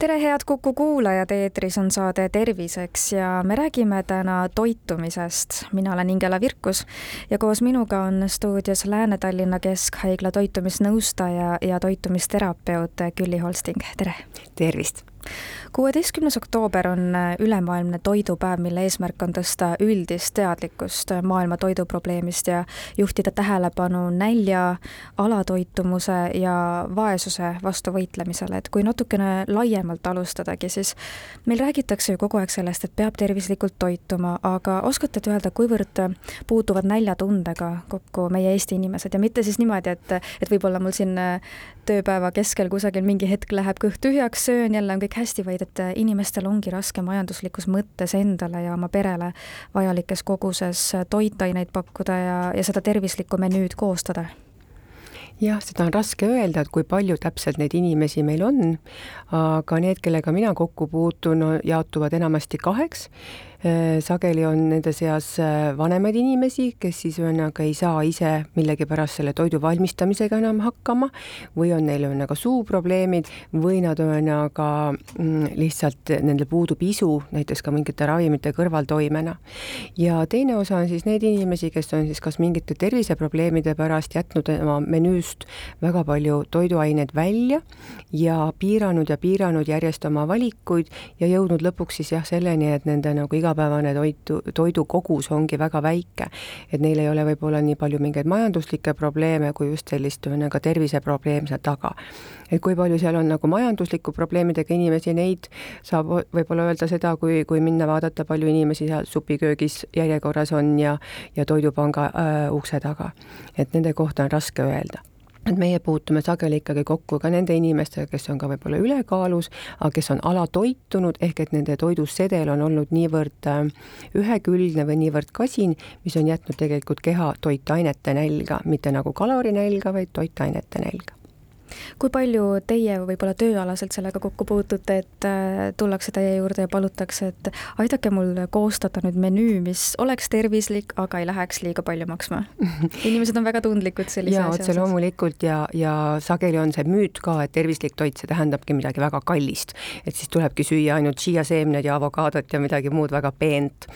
tere, head Kuku kuulajad, eetris on saade Terviseks ja me räägime täna toitumisest. mina olen Ingela Virkus ja koos minuga on stuudios Lääne-Tallinna Keskhaigla toitumisnõustaja ja toitumisterapeut Külli Holsting, tere! tervist! Kuueteistkümnes oktoober on äh, ülemaailmne toidupäev, mille eesmärk on tõsta üldist teadlikkust äh, maailma toiduprobleemist ja juhtida tähelepanu nälja, alatoitumuse ja vaesuse vastu võitlemisele, et kui natukene laiemalt alustadagi, siis meil räägitakse ju kogu aeg sellest, et peab tervislikult toituma, aga oskate te öelda, kuivõrd puutuvad näljatundega kokku meie Eesti inimesed? Ja mitte siis niimoodi, et, et võib-olla mul siin äh, tööpäeva keskel kusagil mingi hetk läheb kõht tühjaks, söön jälle on kõik hästi, vaid et inimestel ongi raske majanduslikus mõttes endale ja oma perele vajalikes koguses toitaineid pakkuda ja, ja seda tervislikku menüüd koostada. Jah, seda on raske öelda, et kui palju täpselt neid inimesi meil on, aga need, kellega mina kokku puutun, jaotuvad enamasti kaheks. Äh, sageli on nende seas äh, vanemaid inimesi, kes siis ühesõnaga ei saa ise millegipärast selle toidu valmistamisega enam hakkama või on neil ühesõnaga suuprobleemid või nad ühesõnaga mm, lihtsalt nendel puudub isu, näiteks ka mingite ravimite kõrvaltoimena. ja teine osa on siis neid inimesi, kes on siis kas mingite terviseprobleemide pärast jätnud oma menüüst väga palju toiduaineid välja ja piiranud ja piiranud järjest oma valikuid ja jõudnud lõpuks siis jah, selleni, et nende nagu iga igapäevane toitu, toidukogus ongi väga väike. et neil ei ole võib-olla nii palju mingeid majanduslikke probleeme, kui just sellist ühesõnaga terviseprobleem seal taga. et kui palju seal on nagu majandusliku probleemidega inimesi, neid saab võib-olla öelda seda, kui, kui minna vaadata, palju inimesi seal supiköögis järjekorras on ja, ja Toidupanga äh, ukse taga. et nende kohta on raske öelda et meie puutume sageli ikkagi kokku ka nende inimestega, kes on ka võib-olla ülekaalus, aga kes on alatoitunud, ehk et nende toidusedel on olnud niivõrd äh, ühekülgne või niivõrd kasin, mis on jätnud tegelikult keha toitainete nälga, mitte nagu kalorinälga, vaid toitainete nälga kui palju teie võib-olla tööalaselt sellega kokku puutute, et äh, tullakse teie juurde ja palutakse, et aidake mul koostada nüüd menüü, mis oleks tervislik, aga ei läheks liiga palju maksma? inimesed on väga tundlikud sellise asja osas. otse loomulikult ja, ja sageli on see müüt ka, et tervislik toit, see tähendabki midagi väga kallist. et siis tulebki süüa ainult šiiaseemned ja avokaadot ja midagi muud väga peent.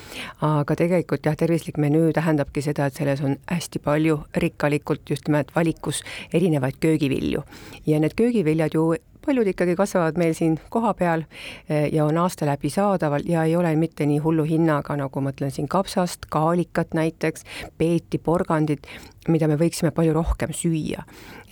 aga tegelikult jah, tervislik menüü tähendabki seda, et selles on hästi palju rikkalikult just nimelt valikus erinevaid köögivilju ja need köögiviljad ju paljud ikkagi kasvavad meil siin kohapeal eh, ja on aasta läbi saadaval ja ei ole mitte nii hullu hinnaga, nagu ma ütlen siin kapsast, kaalikat näiteks, peeti, porgandit, mida me võiksime palju rohkem süüa.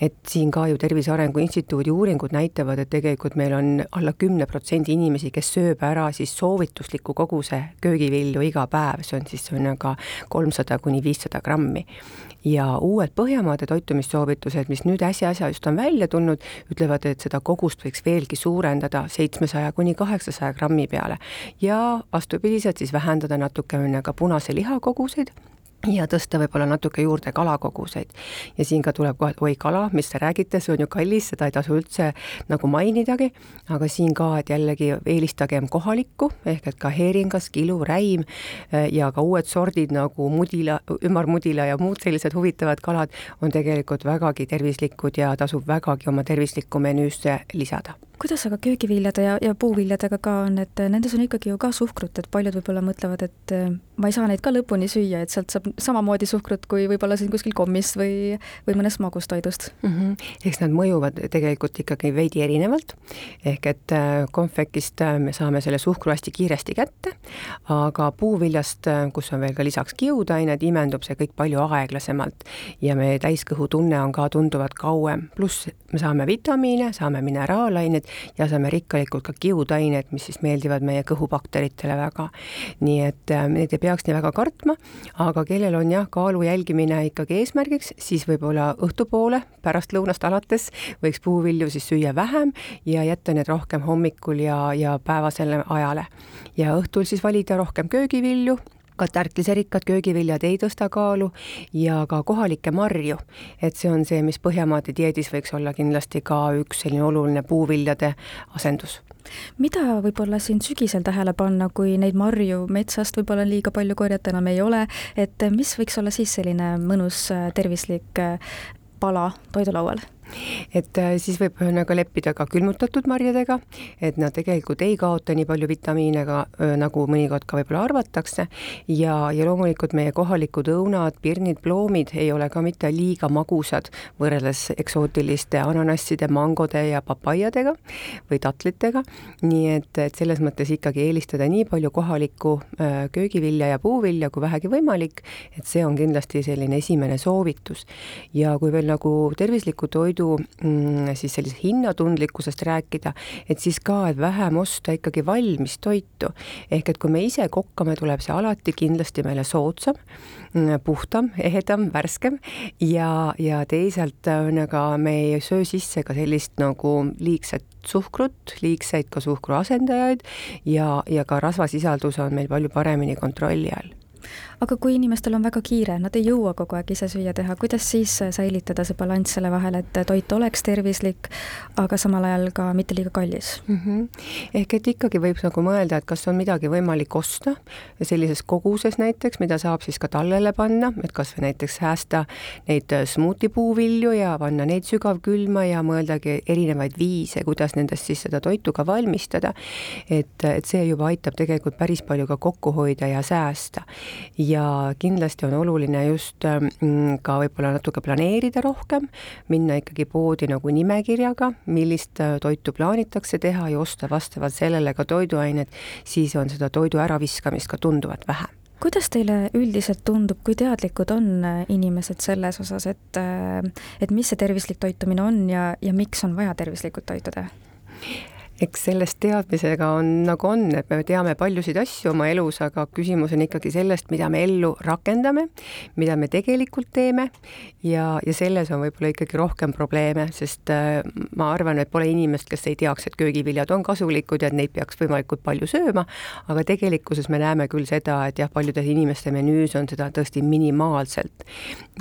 et siin ka ju Tervise Arengu Instituudi uuringud näitavad, et tegelikult meil on alla kümne protsendi inimesi, kes sööb ära siis soovitusliku koguse köögivilju iga päev, see on siis ühesõnaga kolmsada kuni viissada grammi. Ja uued Põhjamaade toitumissoovitused, mis nüüd äsja-äsja just on välja tulnud, ütlevad, et seda kogust võiks veelgi suurendada seitsmesaja kuni kaheksasaja grammi peale. Ja vastupidiselt siis vähendada natukene ka punase liha koguseid ja tõsta võib-olla natuke juurde kalakoguseid. ja siin ka tuleb kohe, et oi kala, mis te räägite, see on ju kallis, seda ei tasu üldse nagu mainidagi, aga siin ka, et jällegi eelistagem kohalikku, ehk et ka heeringas, kilu, räim eh, ja ka uued sordid nagu mudila, ümarmudila ja muud sellised huvitavad kalad on tegelikult vägagi tervislikud ja tasub vägagi oma tervislikku menüüsse lisada kuidas aga köögiviljade ja, ja puuviljadega ka on, et nendes on ikkagi ju ka suhkrut, et paljud võib-olla mõtlevad, et eh, ma ei saa neid ka lõpuni süüa, et sealt saab samamoodi suhkrut kui võib-olla siin kuskil kommist või, või mõnest magustoidust mm. -hmm. eks nad mõjuvad tegelikult ikkagi veidi erinevalt, ehk et äh, konfekist äh, me saame selle suhkru hästi kiiresti kätte, aga puuviljast, äh, kus on veel ka lisaks kiudained, imendub see kõik palju aeglasemalt ja meie täiskõhutunne on ka tunduvalt kauem, pluss me saame vitamiine, saame mineraalained ja saame rikkalikult ka kiudained, mis siis meeldivad meie kõhubakteritele väga. nii et äh, need ei peaks nii väga kartma, aga kellel on jah, kaalu jälgimine ikkagi eesmärgiks, siis võib-olla õhtupoole, pärastlõunast alates võiks puuvilju siis süüa vähem ja jätta need rohkem hommikul ja, ja päevasele ajale. ja õhtul siis valida rohkem köögivilju ka tärkliserikkad köögiviljad ei tõsta kaalu ja ka kohalikke marju. et see on see, mis Põhjamaade dieedis võiks olla kindlasti ka üks selline oluline puuviljade asendus mida võib-olla siin sügisel tähele panna, kui neid marju metsast võib-olla liiga palju korjata enam ei ole, et mis võiks olla siis selline mõnus tervislik pala toidulaual? Et äh, siis võib ühesõnaga leppida ka külmutatud marjadega, et nad tegelikult ei kaota nii palju vitamiine ka nagu mõnikord ka võib-olla arvatakse ja, ja loomulikult meie kohalikud õunad, pirnid, ploomid ei ole ka mitte liiga magusad võrreldes eksootiliste ananasside, mangode ja papaiadega või tatlitega. nii et, et selles mõttes ikkagi eelistada nii palju kohalikku köögivilja ja puuvilja kui vähegi võimalik, et see on kindlasti selline esimene soovitus. ja kui veel nagu tervisliku toidu toidu mm, siis sellisest hinnatundlikkusest rääkida, et siis ka, et vähem osta ikkagi valmis toitu. ehk et kui me ise kokkame, tuleb see alati kindlasti meile soodsam, mm, puhtam, ehedam, värskem ja, ja teisalt ühesõnaga me ei söö sisse ka sellist nagu liigset suhkrut, liigseid ka suhkru asendajaid ja, ja ka rasvasisaldus on meil palju paremini kontrolli all aga kui inimestel on väga kiire, nad ei jõua kogu aeg ise süüa teha, kuidas siis säilitada see balanss selle vahel, et toit oleks tervislik, aga samal ajal ka mitte liiga kallis mm? -hmm. ehk et ikkagi võib nagu mõelda, et kas on midagi võimalik osta sellises koguses näiteks, mida saab siis ka tallele panna, et kas või näiteks säästa neid smuuti puuvilju ja panna neid sügavkülma ja mõeldagi erinevaid viise, kuidas nendest siis seda toitu ka valmistada. et, et see juba aitab tegelikult päris palju ka kokku hoida ja säästa ja kindlasti on oluline just mm, ka võib-olla natuke planeerida rohkem, minna ikkagi poodi nagu nimekirjaga, millist äh, toitu plaanitakse teha ja osta vastavalt sellele ka toiduained, siis on seda toidu äraviskamist ka tunduvalt vähem kuidas teile üldiselt tundub, kui teadlikud on äh, inimesed selles osas, et, äh, et mis see tervislik toitumine on ja, ja miks on vaja tervislikult toituda? Eks sellest teadmisega on nagu on, et me teame paljusid asju oma elus, aga küsimus on ikkagi sellest, mida me ellu rakendame, mida me tegelikult teeme ja, ja selles on võib-olla ikkagi rohkem probleeme, sest äh, ma arvan, et pole inimest, kes ei teaks, et köögiviljad on kasulikud ja et neid peaks võimalikult palju sööma, aga tegelikkuses me näeme küll seda, et jah, paljude inimeste menüüs on seda tõesti minimaalselt.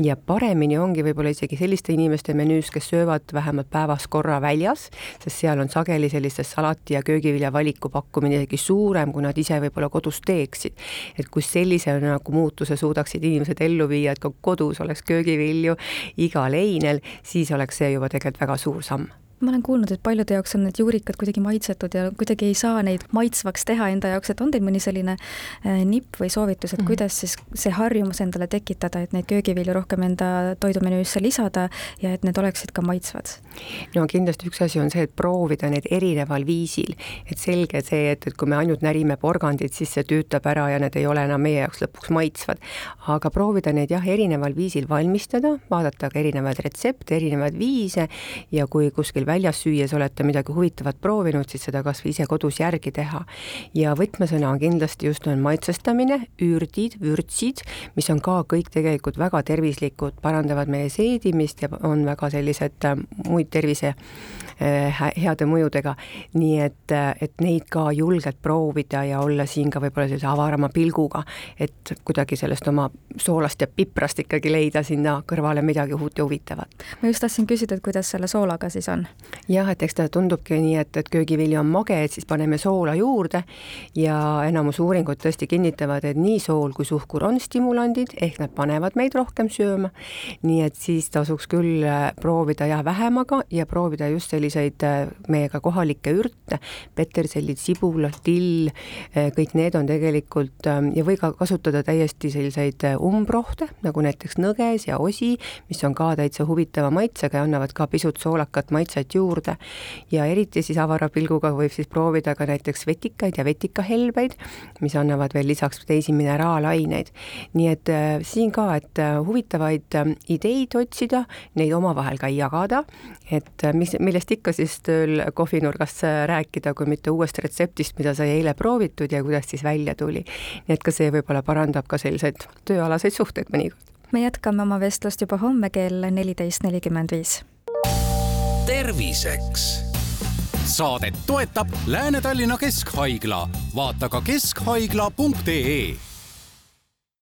ja paremini ongi võib-olla isegi selliste inimeste menüüs, kes söövad vähemalt päevas korra väljas, sest seal on sageli sellistes salati ja köögivilja valiku pakkumine isegi suurem, kui nad ise võib-olla kodus teeksid. et kui sellise nagu muutuse suudaksid inimesed ellu viia, et ka kodus oleks köögivilju igal einel, siis oleks see juba tegelikult väga suur samm ma olen kuulnud, et paljude jaoks on need juurikad kuidagi maitsetud ja kuidagi ei saa neid maitsvaks teha enda jaoks, et on teil mõni selline äh, nipp või soovitus, et mm -hmm. kuidas siis see harjumus endale tekitada, et neid köögivilju rohkem enda toidumenüüsse lisada ja et need oleksid ka maitsvad? no kindlasti üks asi on see, et proovida neid erineval viisil, et selge see, et, et kui me ainult närime porgandit, siis see tüütab ära ja need ei ole enam meie jaoks lõpuks maitsvad. aga proovida neid jah, erineval viisil valmistada, vaadata ka erinevaid retsepte, erinevaid viise ja kui kuskil väljas süües olete midagi huvitavat proovinud, siis seda kas või ise kodus järgi teha. ja võtmesõna on kindlasti just on maitsestamine, ürdid, vürtsid, mis on ka kõik tegelikult väga tervislikud, parandavad meie seedimist ja on väga sellised äh, muid tervise heade mõjudega. nii et, äh, et neid ka julgelt proovida ja olla siin ka võib-olla sellise avarama pilguga, et kuidagi sellest oma soolast ja piprast ikkagi leida sinna kõrvale midagi uut ja huvitavat. ma just tahtsin küsida, et kuidas selle soolaga siis on? jah, et eks ta tundubki nii, et, et köögivili on mage, et siis paneme soola juurde ja enamus uuringud tõesti kinnitavad, et nii sool kui suhkur on stimulandid, ehk nad panevad meid rohkem sööma. nii et siis tasuks küll äh, proovida jah, vähemaga ja proovida just selliseid äh, meiega kohalikke ürte, petersellid, sibulad, till, äh, kõik need on tegelikult ähm, ja või ka kasutada täiesti selliseid umbrohte, nagu näiteks nõges ja osi, mis on ka täitsa huvitava maitsega ja annavad ka pisut soolakat maitset juurde ja eriti siis avara pilguga võib siis proovida ka näiteks vetikaid ja vetikahelbeid, mis annavad veel lisaks teisi mineraalaineid. nii et äh, siin ka, et äh, huvitavaid äh, ideid otsida, neid omavahel ka jagada, et mis, millest ikka siis tööl kohvinurgas rääkida, kui mitte uuest retseptist, mida sai eile proovitud ja kuidas siis välja tuli. nii et ka see võib-olla parandab ka selliseid tööalaseid suhteid mõnikord me jätkame oma vestlust juba homme kell neliteist nelikümmend viis terviseks. saadet toetab Lääne-Tallinna Keskhaigla, vaata ka keskhaigla.ee